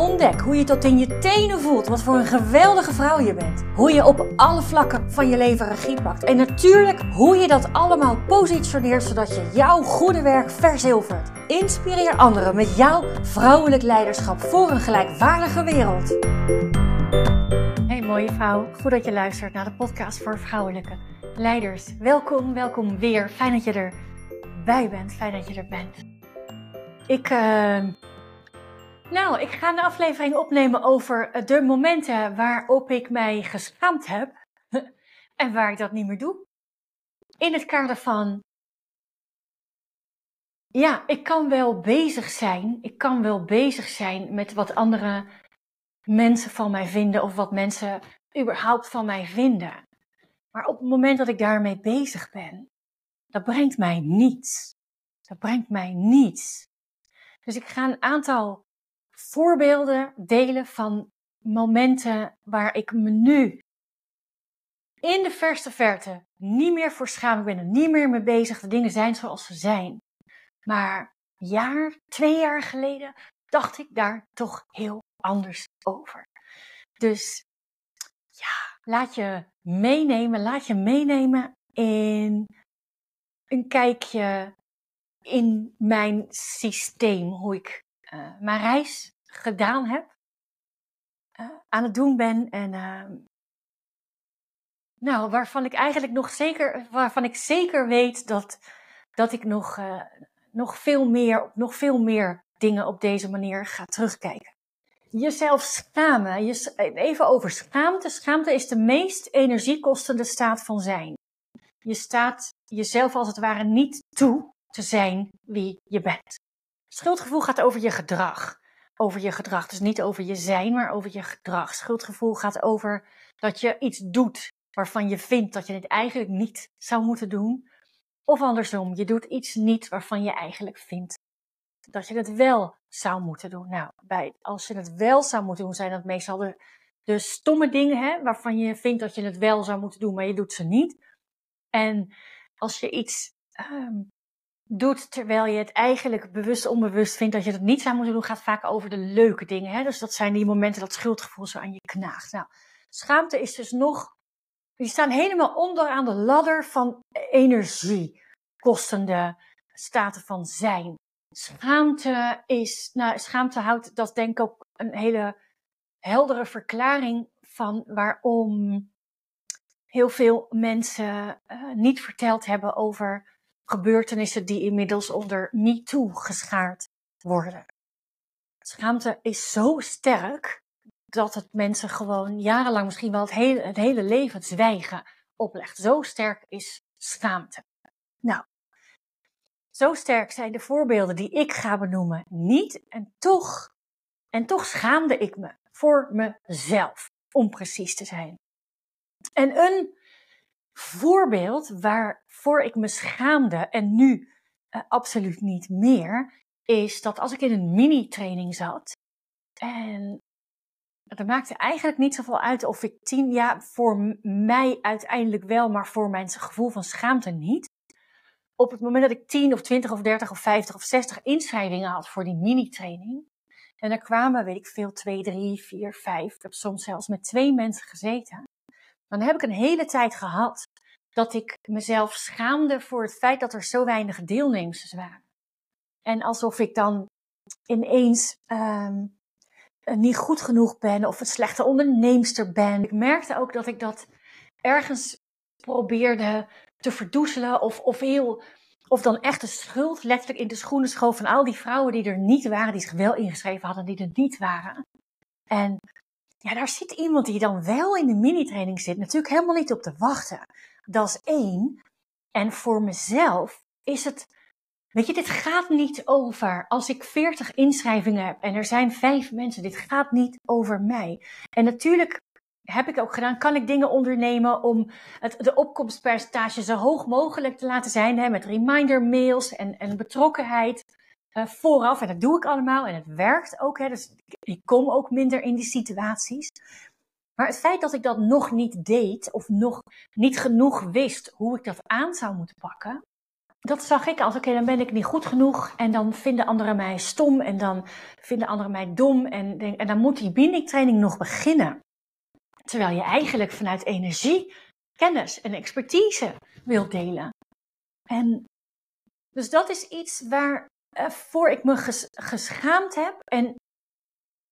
Ontdek hoe je tot in je tenen voelt wat voor een geweldige vrouw je bent. Hoe je op alle vlakken van je leven regie pakt. En natuurlijk hoe je dat allemaal positioneert zodat je jouw goede werk verzilvert. Inspireer anderen met jouw vrouwelijk leiderschap voor een gelijkwaardige wereld. Hey mooie vrouw, goed dat je luistert naar de podcast voor vrouwelijke leiders. Welkom, welkom weer. Fijn dat je erbij bent, fijn dat je er bent. Ik... Uh nou, ik ga een aflevering opnemen over eh, de momenten waarop ik mij geschaamd heb en waar ik dat niet meer doe. In het kader van, ja, ik kan wel bezig zijn, ik kan wel bezig zijn met wat andere mensen van mij vinden of wat mensen überhaupt van mij vinden. Maar op het moment dat ik daarmee bezig ben, dat brengt mij niets. Dat brengt mij niets. Dus ik ga een aantal voorbeelden delen van momenten waar ik me nu in de verste verte niet meer voor schaam. Ben niet meer mee bezig. De dingen zijn zoals ze zijn. Maar een jaar, twee jaar geleden dacht ik daar toch heel anders over. Dus ja, laat je meenemen, laat je meenemen in een kijkje in mijn systeem, hoe ik uh, mijn reis gedaan heb, uh, aan het doen ben en uh, nou, waarvan ik eigenlijk nog zeker, waarvan ik zeker weet dat, dat ik nog, uh, nog veel meer, nog veel meer dingen op deze manier ga terugkijken. Jezelf schamen, je, even over schaamte. Schaamte is de meest energiekostende staat van zijn. Je staat jezelf als het ware niet toe te zijn wie je bent. Schuldgevoel gaat over je gedrag. Over je gedrag. Dus niet over je zijn, maar over je gedrag. Schuldgevoel gaat over dat je iets doet waarvan je vindt dat je het eigenlijk niet zou moeten doen. Of andersom, je doet iets niet waarvan je eigenlijk vindt dat je het wel zou moeten doen. Nou, bij, als je het wel zou moeten doen, zijn dat meestal de, stomme dingen hè, waarvan je vindt dat je het wel zou moeten doen, maar je doet ze niet. En als je iets um, doet terwijl je het eigenlijk bewust onbewust vindt dat je het niet zou moeten doen, gaat vaak over de leuke dingen. Hè? Dus dat zijn die momenten dat schuldgevoel zo aan je knaagt. Nou, schaamte is dus nog, die staan helemaal onder aan de ladder van energiekostende staten van zijn. Schaamte is, nou, schaamte houdt, dat denk ik ook een hele heldere verklaring van waarom heel veel mensen uh, niet verteld hebben over gebeurtenissen die inmiddels onder MeToo geschaard worden. Schaamte is zo sterk dat het mensen gewoon jarenlang, misschien wel het hele, het hele leven, zwijgen oplegt. Zo sterk is schaamte. Nou, zo sterk zijn de voorbeelden die ik ga benoemen niet. En toch, en toch schaamde ik me voor mezelf, om precies te zijn. En een voorbeeld waarvoor ik me schaamde en nu uh, absoluut niet meer, is dat als ik in een mini-training zat en het maakte eigenlijk niet zoveel uit of ik tien, ja, voor mij uiteindelijk wel, maar voor mijn gevoel van schaamte niet. Op het moment dat ik 10 of 20 of 30 of 50 of 60 inschrijvingen had voor die mini-training, en er kwamen, weet ik veel, 2, 3, 4, 5, ik heb soms zelfs met twee mensen gezeten, dan heb ik een hele tijd gehad dat ik mezelf schaamde voor het feit dat er zo weinig deelnemers waren. En alsof ik dan ineens um, niet goed genoeg ben of een slechte onderneemster ben. Ik merkte ook dat ik dat ergens probeerde te verdoezelen of, of heel. Of dan echt de schuld letterlijk in de schoenen schoof van al die vrouwen die er niet waren, die zich wel ingeschreven hadden, die er niet waren. En ja, daar zit iemand die dan wel in de mini-training zit, natuurlijk helemaal niet op te wachten. Dat is één. En voor mezelf is het, weet je, dit gaat niet over als ik 40 inschrijvingen heb en er zijn vijf mensen. Dit gaat niet over mij. En natuurlijk heb ik ook gedaan. Kan ik dingen ondernemen om het, de opkomstpercentage zo hoog mogelijk te laten zijn? Hè, met reminder mails en, en betrokkenheid uh, vooraf. En dat doe ik allemaal en het werkt ook. Hè, dus ik kom ook minder in die situaties. Maar het feit dat ik dat nog niet deed of nog niet genoeg wist hoe ik dat aan zou moeten pakken, dat zag ik als, oké, dan ben ik niet goed genoeg en dan vinden anderen mij stom en dan vinden anderen mij dom en, dan moet die bindingtraining nog beginnen. Terwijl je eigenlijk vanuit energie, kennis en expertise wilt delen. En dus dat is iets waar uh, voor ik me geschaamd heb en,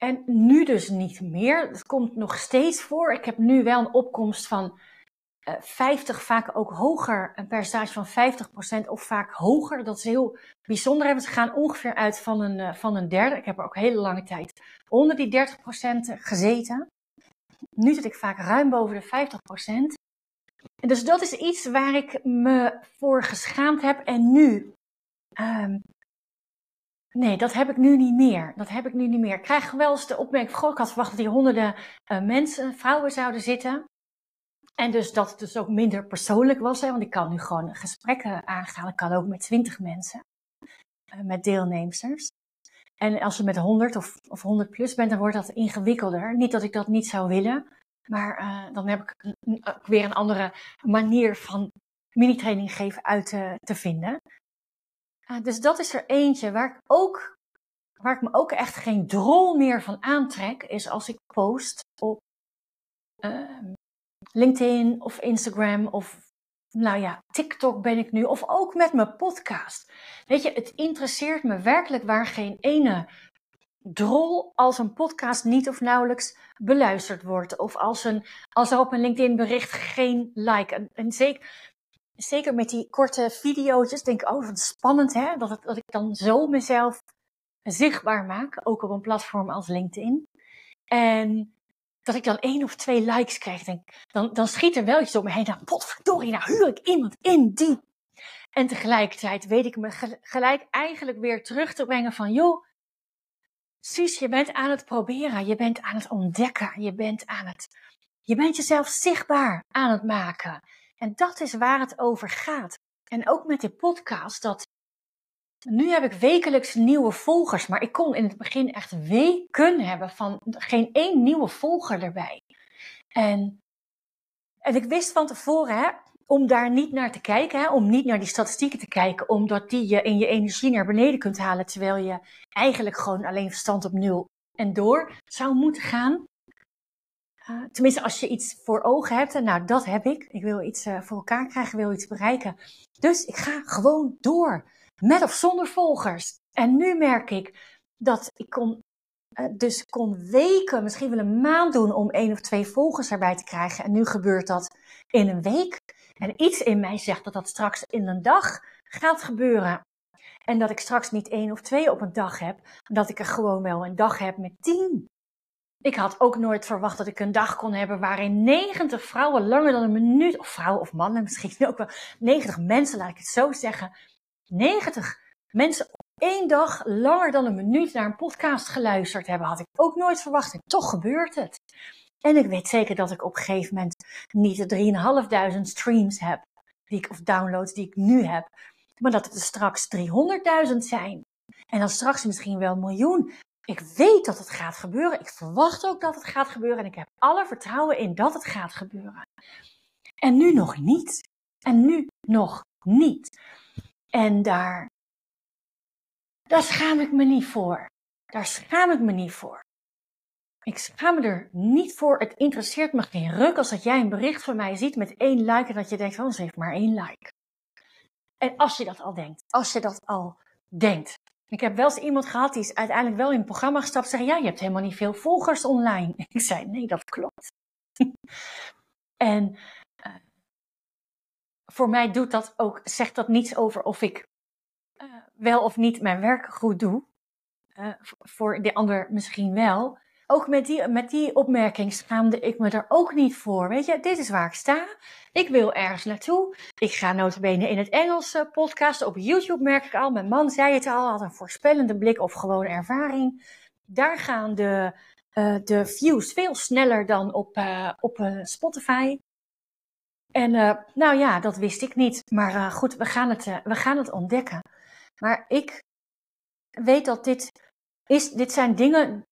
en nu dus niet meer. Het komt nog steeds voor. Ik heb nu wel een opkomst van 50, eh, vaak ook hoger, een percentage van 50% of vaak hoger. Dat is heel bijzonder. Ze gaan ongeveer uit van een, uh, van een derde. Ik heb er ook hele lange tijd onder die 30% gezeten. Nu zit ik vaak ruim boven de 50%. En dus dat is iets waar ik me voor geschaamd heb. En nu, um, nee, dat heb ik nu niet meer. Dat heb ik nu niet meer. Ik krijg wel eens de opmerking, ik had verwacht dat hier honderden uh, mensen, vrouwen zouden zitten. En dus dat het dus ook minder persoonlijk was, hè, want ik kan nu gewoon gesprekken aangaan. Ik kan ook met twintig mensen, uh, met deelnemers. En als je met 100 of, of 100 plus bent, dan wordt dat ingewikkelder. Niet dat ik dat niet zou willen, maar uh, dan heb ik weer een andere manier van mini-training geven uit te vinden. Uh, dus dat is er eentje waar ik ook, waar ik me ook echt geen drol meer van aantrek, is als ik post op uh, LinkedIn of Instagram of nou ja, TikTok ben ik nu, of ook met mijn podcast. Weet je, het interesseert me werkelijk waar geen ene drol als een podcast niet of nauwelijks beluisterd wordt. Of als, een, als er op een LinkedIn bericht geen like. En, en zeker, zeker met die korte video's denk ik, oh wat spannend hè, dat, dat ik dan zo mezelf zichtbaar maak, ook op een platform als LinkedIn. En dat ik dan één of twee likes krijg, denk, dan, dan schiet er wel iets door me heen. Dan, potverdorie, nou huur ik iemand in die. En tegelijkertijd weet ik me gelijk eigenlijk weer terug te brengen van, joh, Suus, je bent aan het proberen, je bent aan het ontdekken, je bent aan het, je bent jezelf zichtbaar aan het maken. En dat is waar het over gaat. En ook met de podcast, dat nu heb ik wekelijks nieuwe volgers, maar ik kon in het begin echt weken hebben van geen één nieuwe volger erbij. En, en ik wist van tevoren, hè, om daar niet naar te kijken, hè, om niet naar die statistieken te kijken, omdat die je in je energie naar beneden kunt halen, terwijl je eigenlijk gewoon alleen verstand op nul en door zou moeten gaan. Uh, tenminste, als je iets voor ogen hebt, en nou dat heb ik. Ik wil iets uh, voor elkaar krijgen, wil iets bereiken. Dus ik ga gewoon door met of zonder volgers. En nu merk ik dat ik kon, uh, dus kon weken, misschien wel een maand doen om één of twee volgers erbij te krijgen. En nu gebeurt dat in een week. En iets in mij zegt dat dat straks in een dag gaat gebeuren. En dat ik straks niet één of twee op een dag heb, dat ik er gewoon wel een dag heb met tien. Ik had ook nooit verwacht dat ik een dag kon hebben waarin 90 vrouwen langer dan een minuut, of vrouwen of mannen misschien ook wel, 90 mensen, laat ik het zo zeggen, 90 mensen op één dag langer dan een minuut naar een podcast geluisterd hebben. Had ik ook nooit verwacht en toch gebeurt het. En ik weet zeker dat ik op een gegeven moment niet de 3.500 streams heb, die ik, of downloads die ik nu heb, maar dat het er straks 300.000 zijn. En dan straks misschien wel een miljoen. Ik weet dat het gaat gebeuren. Ik verwacht ook dat het gaat gebeuren. En ik heb alle vertrouwen in dat het gaat gebeuren. En nu nog niet. En nu nog niet. En daar, daar schaam ik me niet voor. Daar schaam ik me niet voor. Ik schaam me er niet voor. Het interesseert me geen ruk als dat jij een bericht van mij ziet met één like en dat je denkt, oh, ze heeft maar één like. En als je dat al denkt, als je dat al denkt. Ik heb wel eens iemand gehad die is uiteindelijk wel in het programma gestapt zei, ja, je hebt helemaal niet veel volgers online. Ik zei, nee, dat klopt. en uh, voor mij doet dat ook, zegt dat niets over of ik uh, wel of niet mijn werk goed doe. Uh, voor de ander misschien wel. Ook met die, met die opmerking schaamde ik me er ook niet voor. Weet je, dit is waar ik sta. Ik wil ergens naartoe. Ik ga notabene in het Engels uh, podcast. Op YouTube merk ik al. Mijn man zei het al, had een voorspellende blik of gewoon ervaring. Daar gaan de uh, de views veel sneller dan op, uh, op uh, Spotify. En nou ja, dat wist ik niet. Maar goed, we gaan, het, we gaan het ontdekken. Maar ik weet dat dit, is, dit zijn dingen,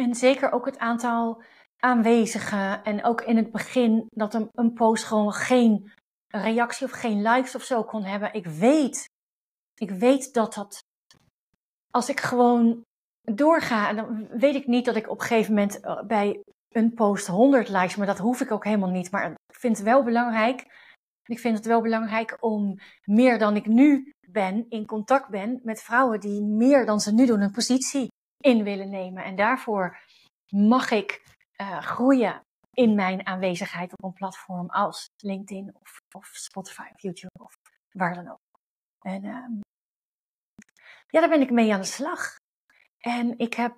en zeker ook het aantal aanwezigen. En ook in het begin dat een, een post gewoon geen reactie of geen likes of zo kon hebben. Ik weet, ik weet dat dat, als ik gewoon doorga, dan weet ik niet dat ik op een gegeven moment eh, bij een post 100 likes, maar dat hoef ik ook helemaal niet. Maar ik vind het wel belangrijk. Ik vind het wel belangrijk om meer dan ik nu ben, in contact ben met vrouwen die meer dan ze nu doen een positie in willen nemen. En daarvoor mag ik uh, groeien in mijn aanwezigheid op een platform als LinkedIn of, of Spotify of YouTube of waar dan ook. En um, ja, daar ben ik mee aan de slag. En ik heb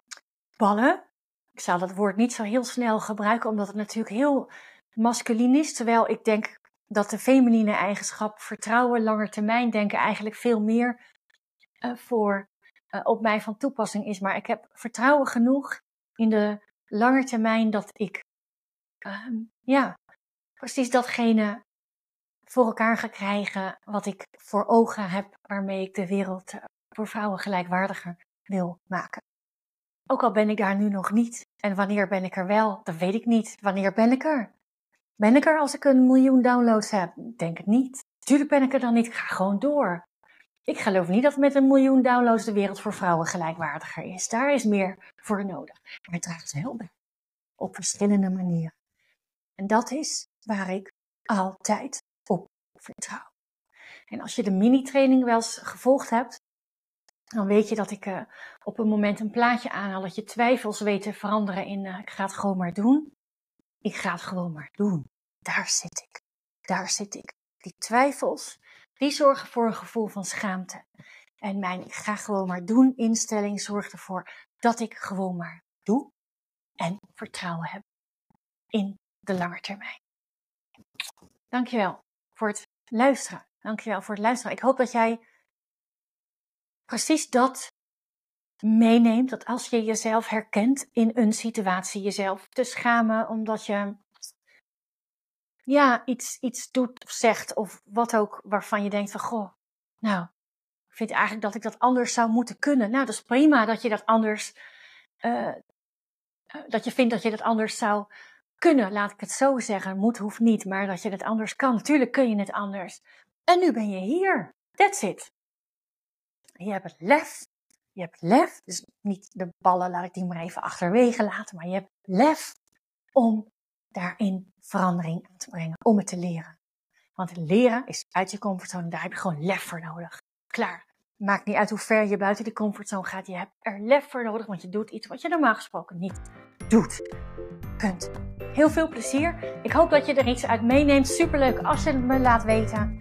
ballen. Ik zal dat woord niet zo heel snel gebruiken, omdat het natuurlijk heel masculin is. Terwijl ik denk dat de feminine eigenschap vertrouwen, langer termijn denken eigenlijk veel meer uh, voor op mij van toepassing is. Maar ik heb vertrouwen genoeg in de lange termijn dat ik uh, ja, precies datgene voor elkaar ga krijgen wat ik voor ogen heb, waarmee ik de wereld eh, voor vrouwen gelijkwaardiger wil maken. Ook al ben ik daar nu nog niet. En wanneer ben ik er wel? Dat weet ik niet. Wanneer ben ik er? Ben ik er als ik een miljoen downloads heb? Denk het niet. Tuurlijk ben ik er dan niet. Ik ga gewoon door. Ik geloof niet dat met een miljoen downloads de wereld voor vrouwen gelijkwaardiger is. Daar is meer voor nodig. Maar het draagt wel bij. Op verschillende manieren. En dat is waar ik altijd op vertrouw. En als je de mini-training wel eens gevolgd hebt, dan weet je dat ik uh, op een moment een plaatje aanhaal dat je twijfels weet te veranderen in uh, ik ga het gewoon maar doen. Ik ga het gewoon maar doen. Daar zit ik. Daar zit ik. Die twijfels, die zorgen voor een gevoel van schaamte. En mijn ik ga gewoon maar doen instelling zorgt ervoor dat ik gewoon maar doe en vertrouwen heb in de lange termijn. Dankjewel voor het luisteren. Dankjewel voor het luisteren. Ik hoop dat jij precies dat meeneemt. Dat als je jezelf herkent in een situatie, jezelf te schamen omdat je ja, iets, iets doet of zegt of wat ook waarvan je denkt van goh, nou, ik vind eigenlijk dat ik dat anders zou moeten kunnen. Nou, dat is prima dat je dat anders, uh, dat je vindt dat je dat anders zou kunnen, laat ik het zo zeggen. Moet, hoeft niet, maar dat je het anders kan. Natuurlijk kun je het anders. En nu ben je hier. That's it. Je hebt het lef. Je hebt lef. Dus niet de ballen, laat ik die maar even achterwege laten. Maar je hebt lef om daarin verandering aan te brengen. Om het te leren. Want leren is uit je comfortzone. Daar heb je gewoon lef voor nodig. Klaar. Maakt niet uit hoe ver je buiten die comfortzone gaat. Je hebt er lef voor nodig, want je doet iets wat je normaal gesproken niet doet. Punt. Heel veel plezier. Ik hoop dat je er iets uit meeneemt. Superleuk als je het me laat weten.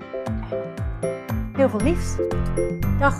Heel veel liefs. Dag.